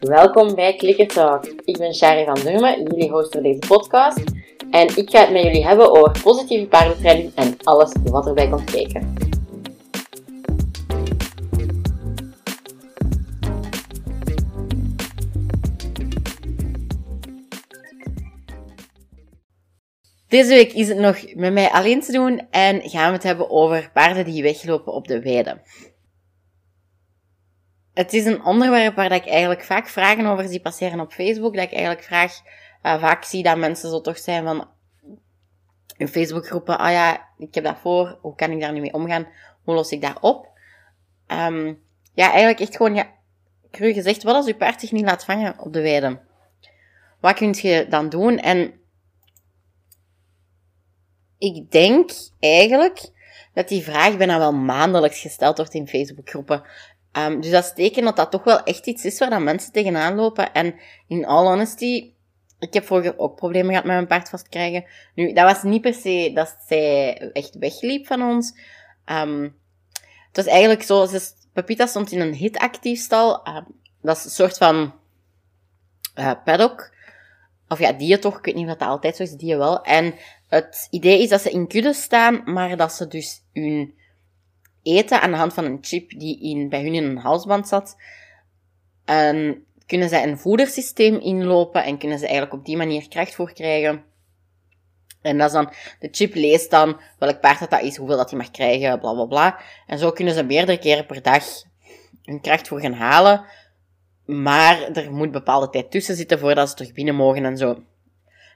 Welkom bij Clicker Talk. Ik ben Shari van Durmen, jullie host voor deze podcast. En ik ga het met jullie hebben over positieve paardentraining en alles wat erbij komt kijken. Deze week is het nog met mij alleen te doen en gaan we het hebben over paarden die weglopen op de weide. Het is een onderwerp waar ik eigenlijk vaak vragen over zie passeren op Facebook. Dat ik eigenlijk vraag, uh, vaak zie dat mensen zo toch zijn van in Facebookgroepen, ah ja, ik heb dat voor, hoe kan ik daar nu mee omgaan? Hoe los ik dat op? Um, ja, eigenlijk echt gewoon, ja, cru gezegd, wat als je paard zich niet laat vangen op de weide? Wat kun je dan doen? En ik denk eigenlijk dat die vraag bijna wel maandelijks gesteld wordt in Facebookgroepen. Um, dus dat is teken dat dat toch wel echt iets is waar dan mensen tegenaan lopen. En in all honesty, ik heb vroeger ook problemen gehad met mijn paard vastkrijgen. Nu, dat was niet per se dat zij echt wegliep van ons. Um, het was eigenlijk zo, ze, Pepita stond in een hitactief stal. Um, dat is een soort van uh, paddock. Of ja, die toch. Ik weet niet of dat altijd zo is, die wel. En het idee is dat ze in kudde staan, maar dat ze dus hun eten aan de hand van een chip die in, bij hun in een halsband zat. En kunnen ze een voedersysteem inlopen en kunnen ze eigenlijk op die manier kracht voor krijgen. En dat is dan, de chip leest dan welk paard dat, dat is, hoeveel dat hij mag krijgen, bla bla bla. En zo kunnen ze meerdere keren per dag hun kracht voor gaan halen. Maar er moet bepaalde tijd tussen zitten voordat ze terug binnen mogen en zo.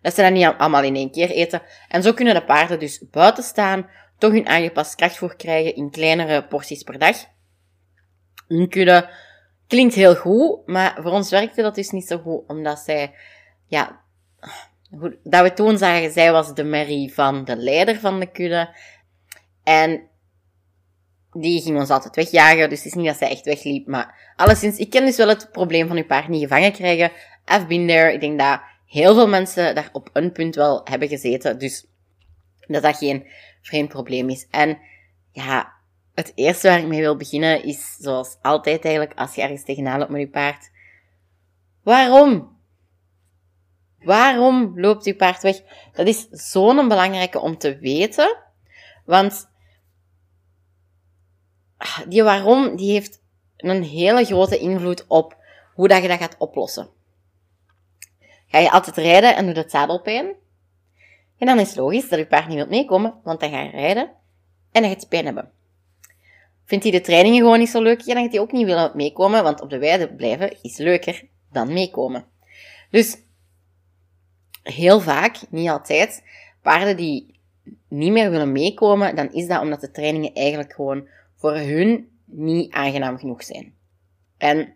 Dat ze dan niet allemaal in één keer eten. En zo kunnen de paarden dus buiten staan, toch hun aangepast kracht voor krijgen in kleinere porties per dag. Kunnen klinkt heel goed, maar voor ons werkte dat dus niet zo goed, omdat zij, ja, dat we toen zagen, zij was de Mary van de leider van de kudde. En die ging ons altijd wegjagen, dus het is niet dat zij echt wegliep, maar alleszins, ik ken dus wel het probleem van uw paard niet gevangen krijgen. I've been there. Ik denk dat heel veel mensen daar op een punt wel hebben gezeten, dus dat dat geen vreemd probleem is. En ja, het eerste waar ik mee wil beginnen is, zoals altijd eigenlijk, als je ergens tegenaan loopt met je paard. Waarom? Waarom loopt je paard weg? Dat is zo'n belangrijke om te weten. Want die waarom, die heeft een hele grote invloed op hoe dat je dat gaat oplossen. Ga je altijd rijden en doet het zadelpijn? En dan is het logisch dat je paard niet wilt meekomen, want dan ga je rijden en dan gaat je pijn hebben. Vindt hij de trainingen gewoon niet zo leuk, ja, dan gaat hij ook niet willen meekomen, want op de weide blijven is leuker dan meekomen. Dus heel vaak, niet altijd, paarden die niet meer willen meekomen, dan is dat omdat de trainingen eigenlijk gewoon voor hun niet aangenaam genoeg zijn. En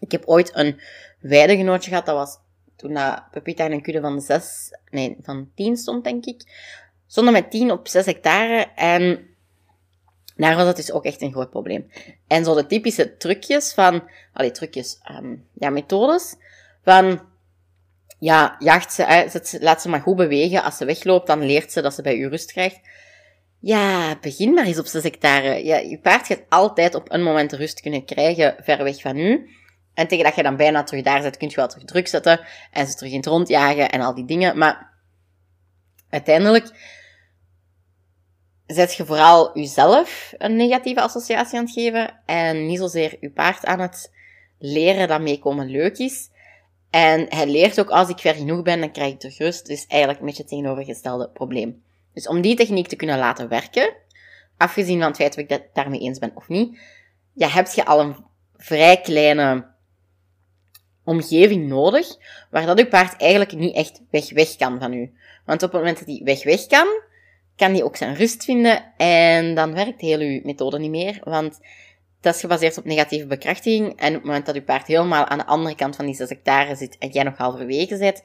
ik heb ooit een weidegenootje gehad, dat was toen dat Pepita in een kudde van zes, nee, van tien stond, denk ik. Stonden met tien op zes hectare en daar was dat dus ook echt een groot probleem. En zo de typische trucjes van, allee, trucjes, um, ja, methodes van, ja, jacht ze, laat ze maar goed bewegen. Als ze wegloopt, dan leert ze dat ze bij u rust krijgt. Ja, begin maar eens op 6 hectare. Ja, je paard gaat altijd op een moment rust kunnen krijgen, ver weg van u. En tegen dat je dan bijna terug daar zit, kun je wel terug druk zetten en ze terug in het rondjagen en al die dingen. Maar uiteindelijk zet je vooral jezelf een negatieve associatie aan het geven en niet zozeer je paard aan het leren dat meekomen leuk is. En hij leert ook, als ik ver genoeg ben, dan krijg ik terug rust. Dus eigenlijk een beetje het tegenovergestelde probleem. Dus om die techniek te kunnen laten werken, afgezien van het feit of ik het daarmee eens ben of niet, ja, heb je al een vrij kleine omgeving nodig, waar dat uw paard eigenlijk niet echt weg weg kan van u. Want op het moment dat hij weg weg kan, kan die ook zijn rust vinden en dan werkt heel uw methode niet meer, want dat is gebaseerd op negatieve bekrachtiging en op het moment dat uw paard helemaal aan de andere kant van die zes hectare zit en jij nog halverwege zit,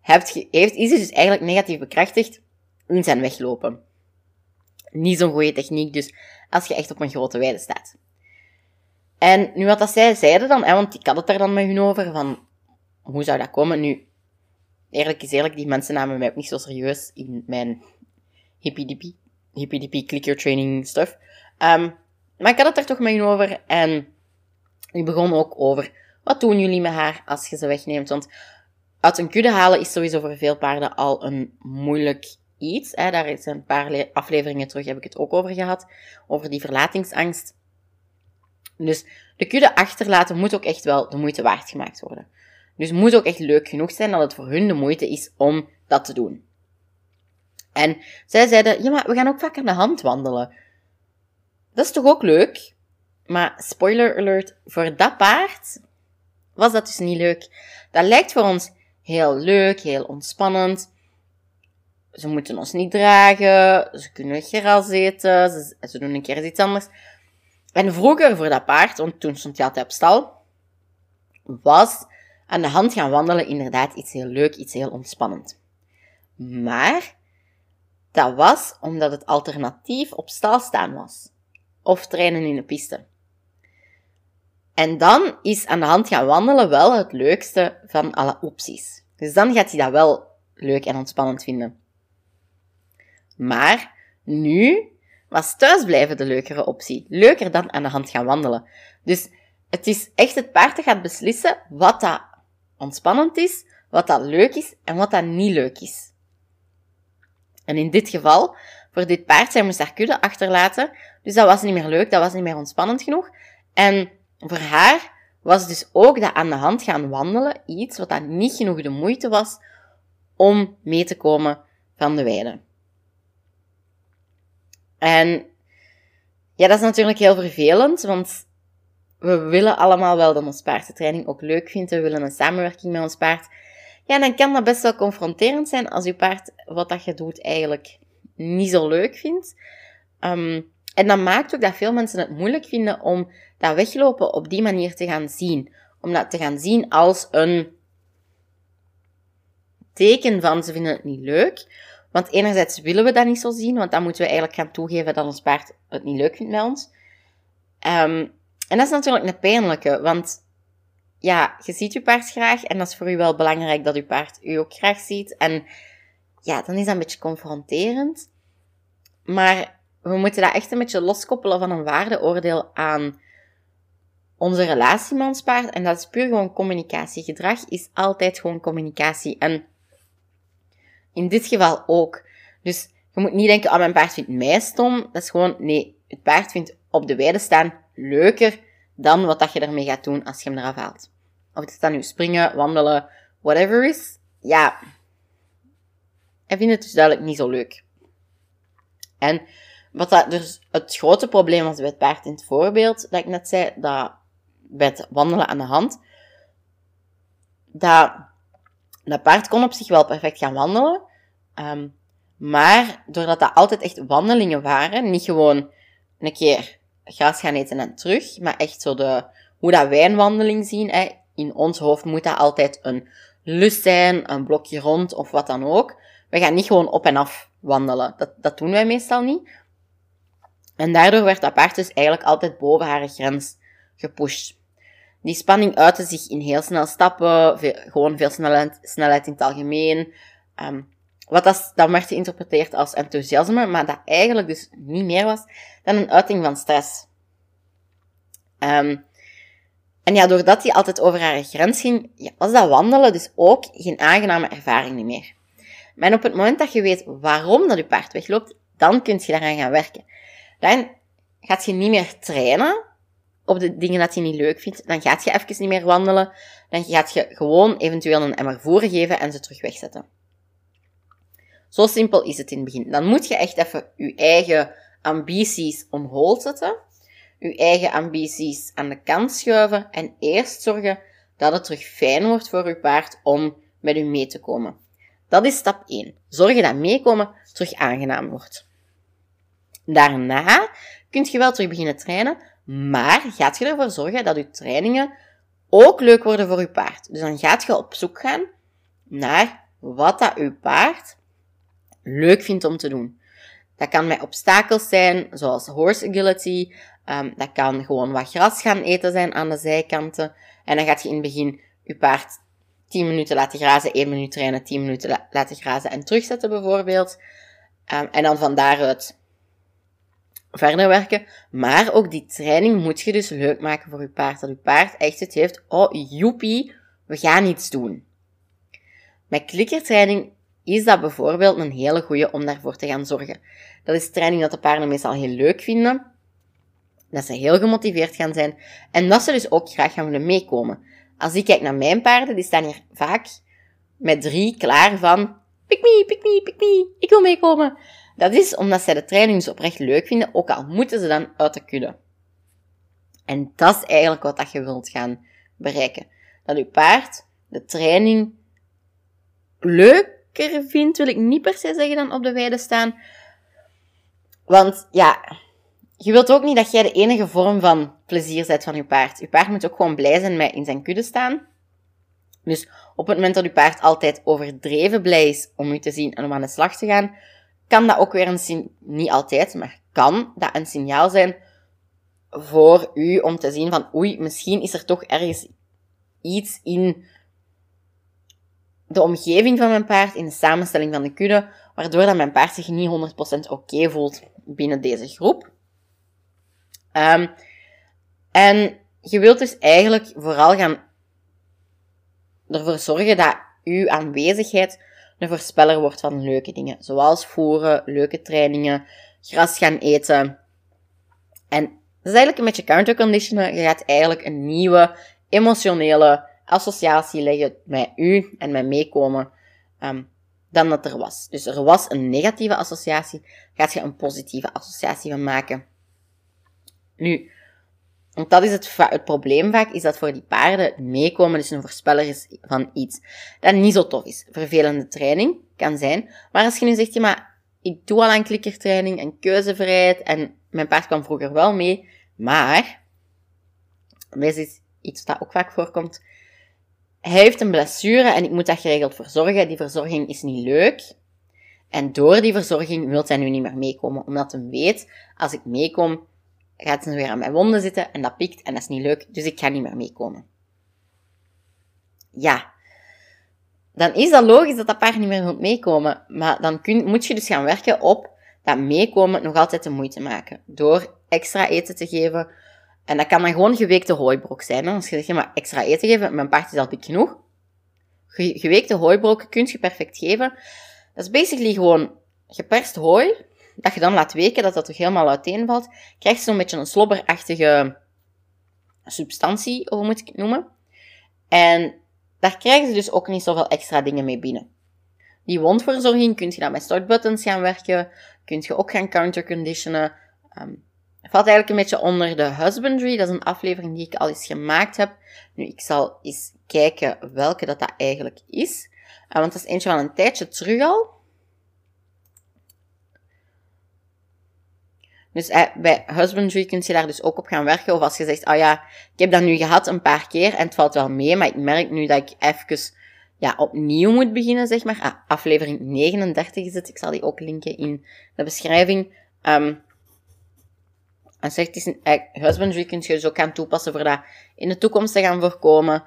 hebt, heeft, is hij dus eigenlijk negatief bekrachtigd in zijn weglopen. Niet zo'n goede techniek dus als je echt op een grote weide staat. En nu wat dat zij zeiden dan, hè, want ik had het daar dan met hun over, van hoe zou dat komen? Nu, eerlijk is eerlijk, die mensen namen mij ook niet zo serieus in mijn hippie-dippie, hippie clicker training stuff. Um, Maar ik had het er toch met over en ik begon ook over wat doen jullie met haar als je ze wegneemt. Want uit een kudde halen is sowieso voor veel paarden al een moeilijk iets. Hè. Daar is een paar afleveringen terug heb ik het ook over gehad. Over die verlatingsangst. Dus de kudde achterlaten moet ook echt wel de moeite waard gemaakt worden. Dus het moet ook echt leuk genoeg zijn dat het voor hun de moeite is om dat te doen. En zij zeiden, ja, maar we gaan ook vaak aan de hand wandelen. Dat is toch ook leuk? Maar spoiler alert, voor dat paard was dat dus niet leuk. Dat lijkt voor ons heel leuk, heel ontspannend. Ze moeten ons niet dragen, ze kunnen gras eten, ze, ze doen een keer iets anders. En vroeger voor dat paard, want toen stond hij altijd op stal, was aan de hand gaan wandelen inderdaad iets heel leuk, iets heel ontspannend. Maar dat was omdat het alternatief op stal staan was. Of trainen in de piste. En dan is aan de hand gaan wandelen wel het leukste van alle opties. Dus dan gaat hij dat wel leuk en ontspannend vinden. Maar nu was thuisblijven de leukere optie. Leuker dan aan de hand gaan wandelen. Dus het is echt het paard dat gaat beslissen wat dat ontspannend is, wat dat leuk is en wat dat niet leuk is. En in dit geval, voor dit paard, zij moest haar kudde achterlaten. Dus dat was niet meer leuk, dat was niet meer ontspannend genoeg. En voor haar was dus ook dat aan de hand gaan wandelen iets wat dat niet genoeg de moeite was om mee te komen van de weide. En ja, dat is natuurlijk heel vervelend, want we willen allemaal wel dat ons paard de training ook leuk vindt. We willen een samenwerking met ons paard. Ja, dan kan dat best wel confronterend zijn als je paard wat dat je doet eigenlijk niet zo leuk vindt. Um, en dat maakt ook dat veel mensen het moeilijk vinden om dat weglopen op die manier te gaan zien. Om dat te gaan zien als een teken van ze vinden het niet leuk. Want enerzijds willen we dat niet zo zien, want dan moeten we eigenlijk gaan toegeven dat ons paard het niet leuk vindt met ons. Um, en dat is natuurlijk een pijnlijke, want ja, je ziet je paard graag en dat is voor u wel belangrijk dat uw paard u ook graag ziet. En ja, dan is dat een beetje confronterend. Maar we moeten dat echt een beetje loskoppelen van een waardeoordeel aan onze relatie met ons paard. En dat is puur gewoon communicatie. Gedrag is altijd gewoon communicatie. En in dit geval ook. Dus je moet niet denken, ah, mijn paard vindt mij stom. Dat is gewoon, nee, het paard vindt op de weide staan leuker dan wat dat je ermee gaat doen als je hem eraf haalt. Of het dan nu springen, wandelen, whatever is. Ja, hij vindt het dus duidelijk niet zo leuk. En wat dat dus het grote probleem was bij het paard in het voorbeeld, dat ik net zei, dat het wandelen aan de hand, dat dat paard kon op zich wel perfect gaan wandelen, ehm, maar doordat dat altijd echt wandelingen waren, niet gewoon een keer gras gaan eten en terug, maar echt zo de, hoe dat wij een wandeling zien, hè, in ons hoofd moet dat altijd een lus zijn, een blokje rond of wat dan ook. We gaan niet gewoon op en af wandelen. Dat, dat doen wij meestal niet. En daardoor werd dat paard dus eigenlijk altijd boven haar grens gepusht. Die spanning uitte zich in heel snel stappen, gewoon veel snelheid, snelheid in het algemeen. Um, wat dat, dan werd geïnterpreteerd als enthousiasme, maar dat eigenlijk dus niet meer was dan een uiting van stress. Um, en ja, doordat hij altijd over haar grens ging, ja, was dat wandelen dus ook geen aangename ervaring meer. Maar op het moment dat je weet waarom dat je paard wegloopt, dan kun je daaraan gaan werken. Dan gaat je niet meer trainen op de dingen dat je niet leuk vindt. Dan gaat je even niet meer wandelen. Dan gaat je gewoon eventueel een emmer voeren geven en ze terug wegzetten. Zo simpel is het in het begin. Dan moet je echt even je eigen ambities on hold zetten. Je eigen ambities aan de kant schuiven en eerst zorgen dat het terug fijn wordt voor je paard om met u mee te komen. Dat is stap 1. Zorgen dat meekomen terug aangenaam wordt. Daarna kun je wel terug beginnen trainen, maar gaat je ervoor zorgen dat je trainingen ook leuk worden voor je paard. Dus dan gaat je op zoek gaan naar wat dat je paard leuk vindt om te doen. Dat kan met obstakels zijn, zoals horse agility. Um, dat kan gewoon wat gras gaan eten zijn aan de zijkanten. En dan gaat je in het begin je paard 10 minuten laten grazen, 1 minuut trainen, 10 minuten laten grazen en terugzetten bijvoorbeeld. Um, en dan van daaruit verder werken. Maar ook die training moet je dus leuk maken voor je paard. Dat je paard echt het heeft, oh joepie, we gaan iets doen. Met klikkertraining is dat bijvoorbeeld een hele goede om daarvoor te gaan zorgen. Dat is training dat de paarden meestal heel leuk vinden. Dat ze heel gemotiveerd gaan zijn. En dat ze dus ook graag gaan willen meekomen. Als ik kijk naar mijn paarden, die staan hier vaak met drie klaar van... Pik me, pik me, pik me, ik wil meekomen. Dat is omdat zij de training dus oprecht leuk vinden, ook al moeten ze dan uit de kudde. En dat is eigenlijk wat dat je wilt gaan bereiken. Dat je paard de training leuker vindt, wil ik niet per se zeggen dan op de weide staan. Want ja, je wilt ook niet dat jij de enige vorm van plezier zet van je paard. Je paard moet ook gewoon blij zijn met in zijn kudde staan. Dus op het moment dat je paard altijd overdreven blij is om u te zien en om aan de slag te gaan, kan dat ook weer een niet altijd, maar kan dat een signaal zijn voor u om te zien van oei, misschien is er toch ergens iets in de omgeving van mijn paard, in de samenstelling van de kudde, waardoor dat mijn paard zich niet 100% oké voelt binnen deze groep. Um, en je wilt dus eigenlijk vooral gaan ervoor zorgen dat uw aanwezigheid een voorspeller wordt van leuke dingen. Zoals voeren, leuke trainingen, gras gaan eten. En dat is eigenlijk een beetje counterconditionen. Je gaat eigenlijk een nieuwe emotionele associatie leggen met u en met meekomen um, dan dat er was. Dus er was een negatieve associatie, gaat je een positieve associatie van maken. Nu, want dat is het, het probleem vaak, is dat voor die paarden meekomen dus een voorspeller is van iets dat niet zo tof is. Vervelende training kan zijn. Maar als je nu zegt, ja, maar ik doe al aan klikkertraining en keuzevrijheid en mijn paard kwam vroeger wel mee, maar, dit is iets dat ook vaak voorkomt, hij heeft een blessure en ik moet daar geregeld voor zorgen. Die verzorging is niet leuk. En door die verzorging wil hij nu niet meer meekomen, omdat hij weet, als ik meekom, gaat ze weer aan mijn wonden zitten en dat pikt en dat is niet leuk, dus ik ga niet meer meekomen. Ja, dan is dat logisch dat dat paard niet meer moet meekomen. Maar dan kun, moet je dus gaan werken op dat meekomen nog altijd de moeite maken. Door extra eten te geven. En dat kan dan gewoon geweekte hooibrok zijn. Als je zegt, maar extra eten geven, mijn paard is al dik genoeg. Geweekte hooibrokken kun je perfect geven. Dat is basically gewoon geperst hooi, dat je dan laat weken, dat dat toch helemaal uiteenvalt, krijg je zo'n beetje een slobberachtige substantie, hoe moet ik het noemen. En daar krijgen ze dus ook niet zoveel extra dingen mee binnen. Die wondverzorging kun je dan met startbuttons gaan werken, kun je ook gaan counterconditionen. Um, valt eigenlijk een beetje onder de husbandry. Dat is een aflevering die ik al eens gemaakt heb. Nu, ik zal eens kijken welke dat, dat eigenlijk is. Uh, want dat is eentje van een tijdje terug al. Dus eh, bij husbandry kun je daar dus ook op gaan werken. Of als je zegt, oh ja, ik heb dat nu gehad een paar keer en het valt wel mee, maar ik merk nu dat ik even ja, opnieuw moet beginnen, zeg maar. Ah, aflevering 39 is het. Ik zal die ook linken in de beschrijving. Um, en zegt, een, eh, husbandry kun je dus ook gaan toepassen voor dat in de toekomst te gaan voorkomen.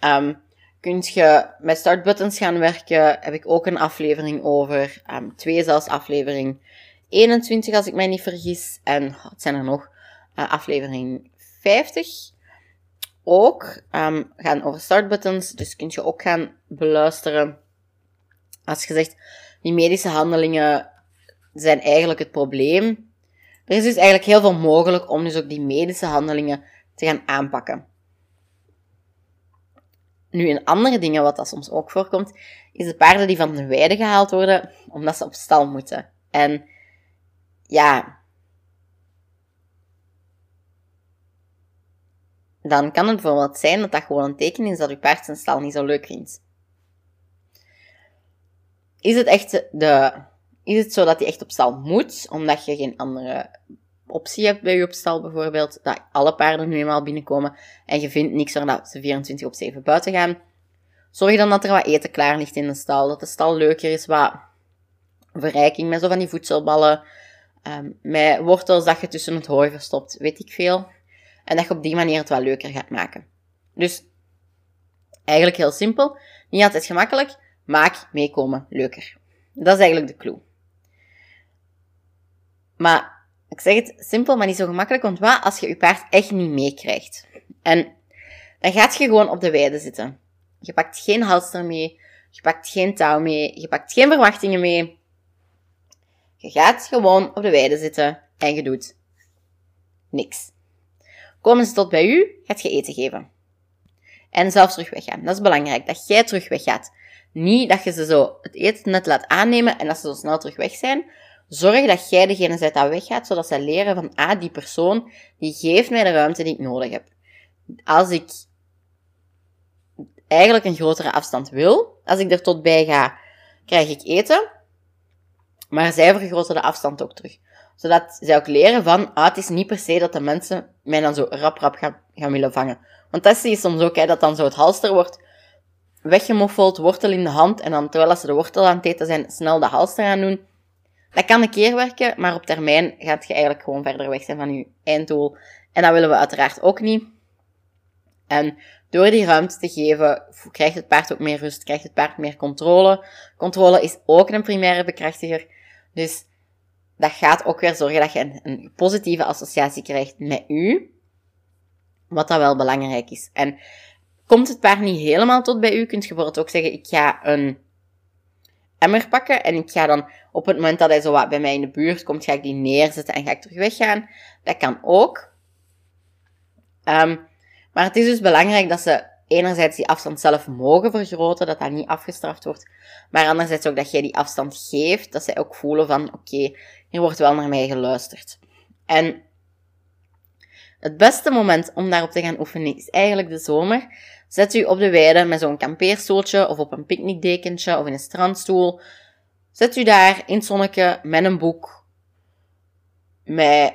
Um, kun je met startbuttons gaan werken, heb ik ook een aflevering over. Um, twee zelfs aflevering 21, als ik mij niet vergis. En het zijn er nog uh, aflevering 50 ook. Um, gaan over startbuttons, dus kun je ook gaan beluisteren. Als je zegt, die medische handelingen zijn eigenlijk het probleem. Er is dus eigenlijk heel veel mogelijk om dus ook die medische handelingen te gaan aanpakken. Nu, een andere dingen wat dat soms ook voorkomt, is de paarden die van de weide gehaald worden, omdat ze op stal moeten. En ja, dan kan het bijvoorbeeld zijn dat dat gewoon een teken is dat uw paard zijn stal niet zo leuk vindt. Is het echt de, is het zo dat hij echt op stal moet, omdat je geen andere optie hebt bij je op stal bijvoorbeeld, dat alle paarden nu eenmaal binnenkomen en je vindt niks zodat ze 24 op 7 buiten gaan. Zorg dan dat er wat eten klaar ligt in de stal, dat de stal leuker is, wat verrijking met zo van die voedselballen, um, met wortels dat je tussen het hooi verstopt, weet ik veel. En dat je op die manier het wat leuker gaat maken. Dus eigenlijk heel simpel, niet altijd gemakkelijk, maak meekomen leuker. Dat is eigenlijk de clue. Maar ik zeg het simpel, maar niet zo gemakkelijk, want wat als je je paard echt niet meekrijgt? En dan gaat je gewoon op de weide zitten. Je pakt geen halster mee, je pakt geen touw mee, je pakt geen verwachtingen mee. Je gaat gewoon op de weide zitten en je doet niks. Komen ze tot bij u, gaat je eten geven. En zelf terug weggaan. Dat is belangrijk, dat jij terug weggaat. Niet dat je ze zo het eten net laat aannemen en dat ze zo snel terug weg zijn. Zorg dat jij degene bent dat weggaat, zodat ze leren van, ah, die persoon, die geeft mij de ruimte die ik nodig heb. Als ik eigenlijk een grotere afstand wil, als ik er tot bij ga, krijg ik eten. Maar zij vergroten de afstand ook terug. Zodat zij ook leren van, ah, het is niet per se dat de mensen mij dan zo rap rap gaan, gaan willen vangen. Want dat zie je soms ook, hè, dat dan zo het halster wordt weggemoffeld, wortel in de hand, en dan terwijl ze de wortel aan het eten zijn, snel de halster aan doen. Dat kan een keer werken, maar op termijn gaat je eigenlijk gewoon verder weg zijn van je einddoel. En dat willen we uiteraard ook niet. En door die ruimte te geven, krijgt het paard ook meer rust, krijgt het paard meer controle. Controle is ook een primaire bekrachtiger. Dus dat gaat ook weer zorgen dat je een, een positieve associatie krijgt met u. Wat dat wel belangrijk is. En komt het paard niet helemaal tot bij u, kunt je bijvoorbeeld ook zeggen, ik ga een emmer pakken en ik ga dan op het moment dat hij zo wat bij mij in de buurt komt, ga ik die neerzetten en ga ik terug weggaan. Dat kan ook. Um, maar het is dus belangrijk dat ze enerzijds die afstand zelf mogen vergroten, dat dat niet afgestraft wordt. Maar anderzijds ook dat jij die afstand geeft, dat zij ook voelen van, oké, hier wordt wel naar mij geluisterd. En het beste moment om daarop te gaan oefenen is eigenlijk de zomer. Zet u op de weide met zo'n kampeerstoeltje of op een picknickdekentje of in een strandstoel. Zet u daar in het zonnetje met een boek, met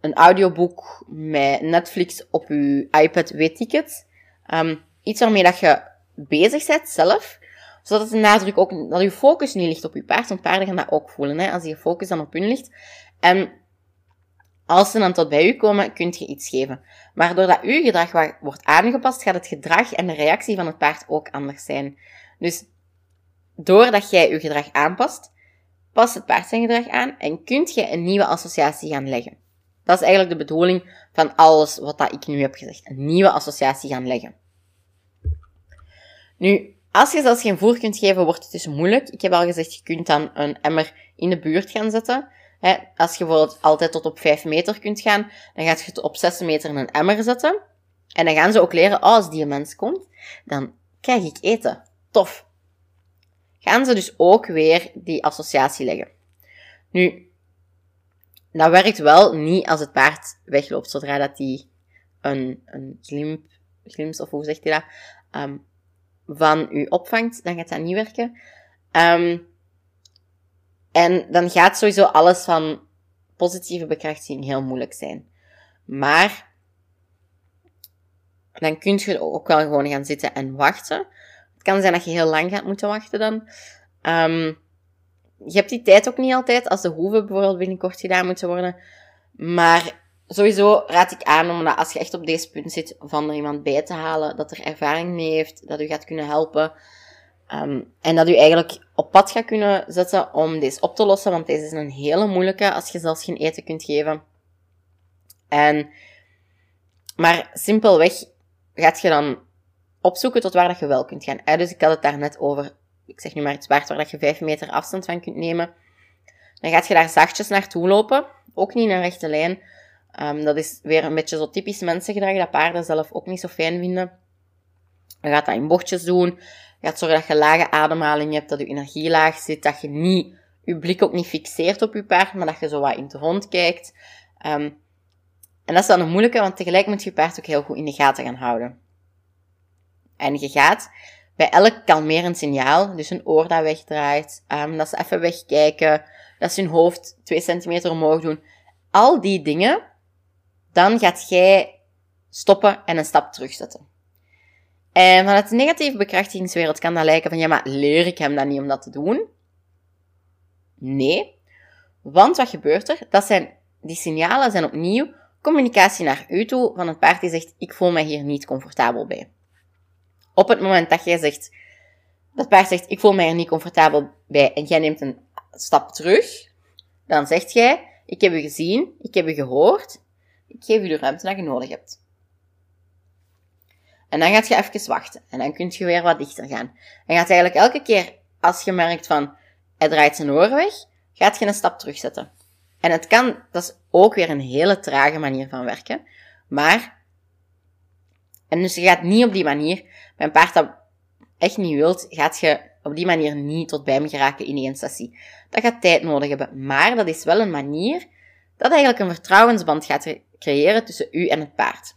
een audioboek met Netflix op je iPad, weet ik het. Um, iets waarmee dat je bezig bent zelf, zodat de nadruk ook, dat je focus niet ligt op je paard, want paarden gaan dat ook voelen, hè, als je focus dan op hun ligt. En als ze dan tot bij u komen, kunt je iets geven. Maar doordat uw gedrag wordt aangepast, gaat het gedrag en de reactie van het paard ook anders zijn. Dus doordat jij je gedrag aanpast, past het paard zijn gedrag aan en kunt je een nieuwe associatie gaan leggen. Dat is eigenlijk de bedoeling van alles wat dat ik nu heb gezegd. Een nieuwe associatie gaan leggen. Nu, als je zelfs geen voer kunt geven, wordt het dus moeilijk. Ik heb al gezegd, je kunt dan een emmer in de buurt gaan zetten. als je bijvoorbeeld altijd tot op 5 meter kunt gaan, dan gaat je het op 6 meter in een emmer zetten. En dan gaan ze ook leren, als die mens komt, dan krijg ik eten. Tof. Gaan ze dus ook weer die associatie leggen. Nu, dat werkt wel niet als het paard wegloopt zodra dat die een, een glimp, glimps, of hoe zegt hij dat, um, van u opvangt, dan gaat dat niet werken. Um, en dan gaat sowieso alles van positieve bekrachtiging heel moeilijk zijn. Maar dan kun je ook wel gewoon gaan zitten en wachten. Het kan zijn dat je heel lang gaat moeten wachten dan. Um, je hebt die tijd ook niet altijd, als de hoeven bijvoorbeeld binnenkort gedaan moeten worden. Maar sowieso raad ik aan om als je echt op deze punt zit, van er iemand bij te halen dat er ervaring mee heeft, dat u gaat kunnen helpen. Um, en dat u eigenlijk op pad gaat kunnen zetten om deze op te lossen, want deze is een hele moeilijke als je zelfs geen eten kunt geven. En, maar simpelweg gaat je dan opzoeken tot waar dat je wel kunt gaan. Dus ik had het daar net over ik zeg nu maar iets waard waar dat je 5 meter afstand van kunt nemen. Dan gaat je daar zachtjes naartoe lopen. Ook niet in een rechte lijn. Um, dat is weer een beetje zo typisch mensengedrag, dat paarden zelf ook niet zo fijn vinden. Je gaat dat in bochtjes doen. Je gaat zorgen dat je lage ademhaling hebt, dat je energie laag zit, dat je niet, je blik ook niet fixeert op je paard, maar dat je zo wat in de rond kijkt. Um, en dat is dan een moeilijke, want tegelijk moet je paard ook heel goed in de gaten gaan houden. En je gaat bij elk kalmerend signaal, dus een oor dat wegdraait, um, dat ze even wegkijken, dat ze hun hoofd 2 centimeter omhoog doen, al die dingen, dan gaat jij stoppen en een stap terugzetten. En vanuit de negatieve bekrachtigingswereld kan dat lijken van, ja, maar leer ik hem dan niet om dat te doen? Nee. Want wat gebeurt er? Dat zijn, die signalen zijn opnieuw communicatie naar u toe van het paard die zegt, ik voel mij hier niet comfortabel bij. Op het moment dat jij zegt, dat paard zegt, ik voel mij er niet comfortabel bij en jij neemt een stap terug, dan zegt jij, ik heb u gezien, ik heb u gehoord, ik geef u de ruimte dat je nodig hebt. En dan gaat je even wachten. En dan kun je weer wat dichter gaan. En gaat eigenlijk elke keer, als je merkt van, hij draait zijn oren weg, gaat je een stap terugzetten. En het kan, dat is ook weer een hele trage manier van werken. Maar, en dus je gaat niet op die manier, bij een paard dat echt niet wilt, gaat je op die manier niet tot bij me geraken in één sessie. Dat gaat tijd nodig hebben. Maar dat is wel een manier dat eigenlijk een vertrouwensband gaat creëren tussen u en het paard.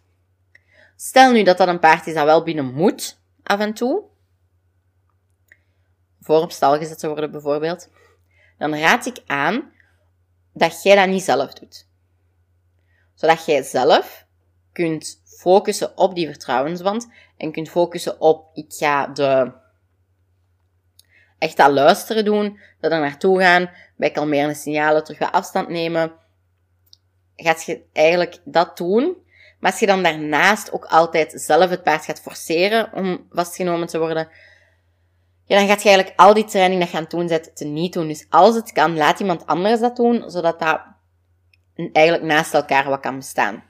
Stel nu dat dat een paard is dat wel binnen moet, af en toe. Voor op stal gezet te worden bijvoorbeeld. Dan raad ik aan dat jij dat niet zelf doet. Zodat jij zelf kunt focussen op die vertrouwensband en kunt focussen op ik ga de echt dat luisteren doen, dat er naartoe gaan, bij kalmerende signalen terug afstand nemen. Gaat je eigenlijk dat doen. Maar als je dan daarnaast ook altijd zelf het paard gaat forceren om vastgenomen te worden, ja, dan gaat je eigenlijk al die training dat je aan het doen zet, te niet doen. Dus als het kan, laat iemand anders dat doen, zodat dat eigenlijk naast elkaar wat kan bestaan.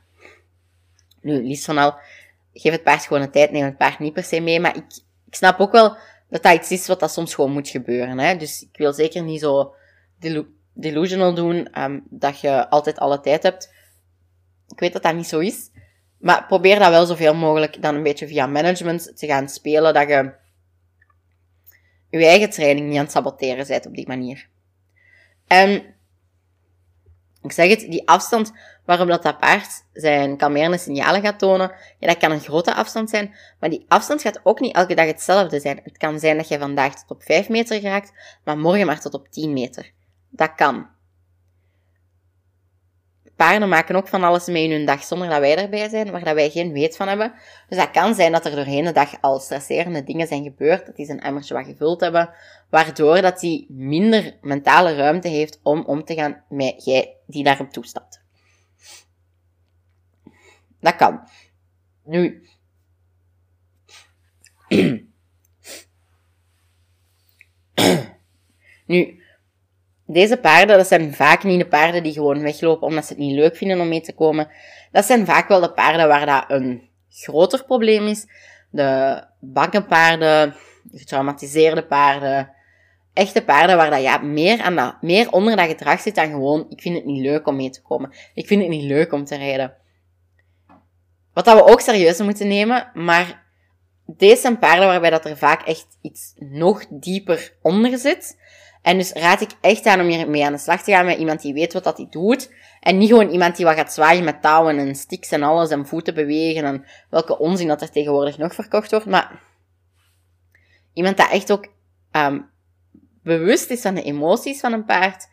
Nu, liefst van al, geef het paard gewoon een tijd, neem het paard niet per se mee, maar ik, ik snap ook wel dat dat iets is wat dat soms gewoon moet gebeuren. Hè? Dus ik wil zeker niet zo delusional doen, um, dat je altijd alle tijd hebt. Ik weet dat dat niet zo is. Maar probeer dat wel zoveel mogelijk dan een beetje via management te gaan spelen, dat je je eigen training niet aan het saboteren bent op die manier. En ik zeg het, die afstand waarop dat, dat paard zijn kalmerende signalen gaat tonen, ja, dat kan een grote afstand zijn, maar die afstand gaat ook niet elke dag hetzelfde zijn. Het kan zijn dat je vandaag tot op 5 meter geraakt, maar morgen maar tot op 10 meter. Dat kan paarden maken ook van alles mee in hun dag zonder dat wij erbij zijn, waar dat wij geen weet van hebben. Dus dat kan zijn dat er doorheen de dag al stresserende dingen zijn gebeurd, dat die zijn emmertje wat gevuld hebben, waardoor dat die minder mentale ruimte heeft om om te gaan met jij die daarop toestapt. Dat kan. Nu. nu, deze paarden, dat zijn vaak niet de paarden die gewoon weglopen omdat ze het niet leuk vinden om mee te komen. Dat zijn vaak wel de paarden waar dat een groter probleem is. De bakkenpaarden, de getraumatiseerde paarden. Echte paarden waar dat ja, meer, aan dat, meer onder dat gedrag zit dan gewoon, ik vind het niet leuk om mee te komen. Ik vind het niet leuk om te rijden. Wat dat we ook serieus moeten nemen, maar deze zijn paarden waarbij dat er vaak echt iets nog dieper onder zit. En dus raad ik echt aan om hier mee aan de slag te gaan met iemand die weet wat dat hij doet. En niet gewoon iemand die wat gaat zwaaien met touwen en sticks en alles en voeten bewegen en welke onzin dat er tegenwoordig nog verkocht wordt. Maar iemand dat echt ook um, bewust is van de emoties van een paard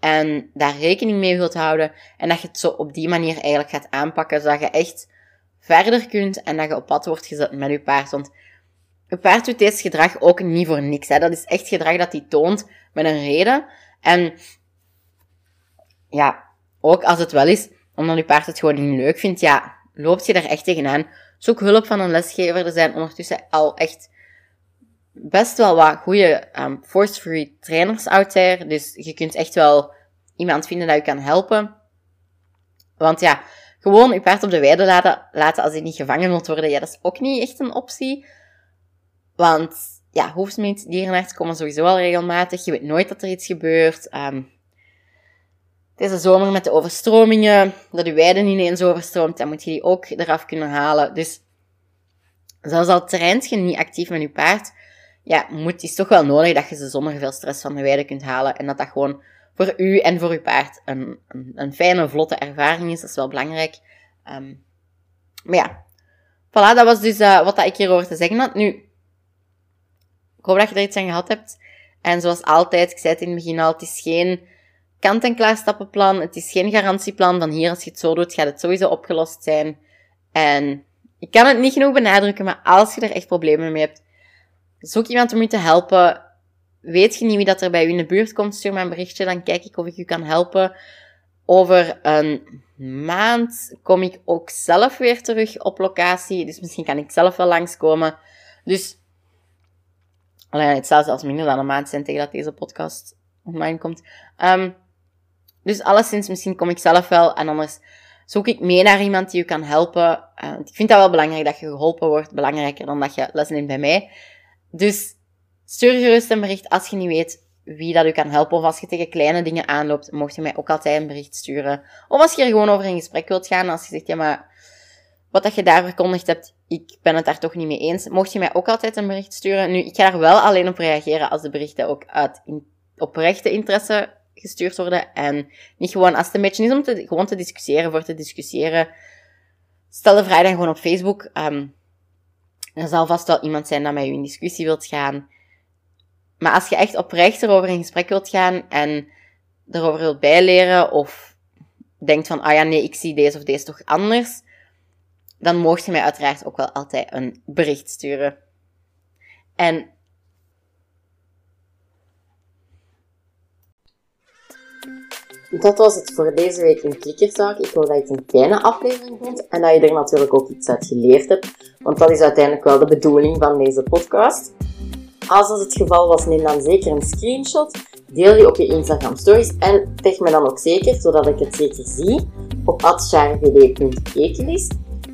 en daar rekening mee wilt houden. En dat je het zo op die manier eigenlijk gaat aanpakken, zodat je echt verder kunt en dat je op pad wordt gezet met je paard. Een paard doet deze gedrag ook niet voor niks. Hè. Dat is echt gedrag dat hij toont met een reden. En ja, ook als het wel is, omdat je paard het gewoon niet leuk vindt, ja, loopt je er echt tegenaan. Zoek hulp van een lesgever. Er zijn ondertussen al echt best wel wat goede um, force-free trainers out there. Dus je kunt echt wel iemand vinden dat je kan helpen. Want ja, gewoon je paard op de weide laten, laten als hij niet gevangen wilt worden, ja, dat is ook niet echt een optie. Want ja, dierenarts komen sowieso al regelmatig. Je weet nooit dat er iets gebeurt. Um, deze zomer met de overstromingen, dat je weide ineens overstroomt, dan moet je die ook eraf kunnen halen. Dus zelfs al traint je niet actief met je paard, ja, moet, is toch wel nodig dat je ze zonder veel stress van de weide kunt halen. En dat dat gewoon voor u en voor uw paard een, een, een fijne, vlotte ervaring is. Dat is wel belangrijk. Um, maar ja, voilà, dat was dus uh, wat dat ik hierover te zeggen had. Nu, ik hoop dat je er iets aan gehad hebt. En zoals altijd, ik zei het in het begin al, het is geen kant-en-klaar stappenplan. Het is geen garantieplan van hier, als je het zo doet, gaat het sowieso opgelost zijn. En ik kan het niet genoeg benadrukken, maar als je er echt problemen mee hebt, zoek iemand om je te helpen. Weet je niet wie dat er bij u in de buurt komt, stuur me een berichtje, dan kijk ik of ik u kan helpen. Over een maand kom ik ook zelf weer terug op locatie, dus misschien kan ik zelf wel langskomen. Dus Alleen het zal zelfs minder dan een maand zijn tegen dat deze podcast online komt. Um, Dus alleszins, misschien kom ik zelf wel en anders zoek ik mee naar iemand die je kan helpen. Uh, ik vind dat wel belangrijk dat je geholpen wordt, belangrijker dan dat je les neemt bij mij. Dus stuur gerust een bericht als je niet weet wie dat u kan helpen. Of als je tegen kleine dingen aanloopt, mocht je mij ook altijd een bericht sturen. Of als je er gewoon over in gesprek wilt gaan, als je zegt, ja maar, wat dat je daar verkondigd hebt, ik ben het daar toch niet mee eens, mocht je mij ook altijd een bericht sturen. Nu, ik ga er wel alleen op reageren als de berichten ook uit in, oprechte interesse gestuurd worden. En niet gewoon als het een beetje is om te, gewoon te discussiëren voor te discussiëren. Stel de vraag dan gewoon op Facebook. Um, er zal vast wel iemand zijn dat met je in discussie wilt gaan. Maar als je echt oprecht erover in gesprek wilt gaan en erover wilt bijleren of denkt van, ah ja, nee, ik zie deze of deze toch anders, dan mocht je mij uiteraard ook wel altijd een bericht sturen. En dat was het voor deze week in Klikkerzaak. Ik hoop dat je het een kleine aflevering vond en dat je er natuurlijk ook iets uit geleerd hebt. Want dat is uiteindelijk wel de bedoeling van deze podcast. Als dat het geval was, neem dan zeker een screenshot. Deel die op je Instagram stories en tag me dan ook zeker, zodat ik het zeker zie, op atsjarevd.ekelis.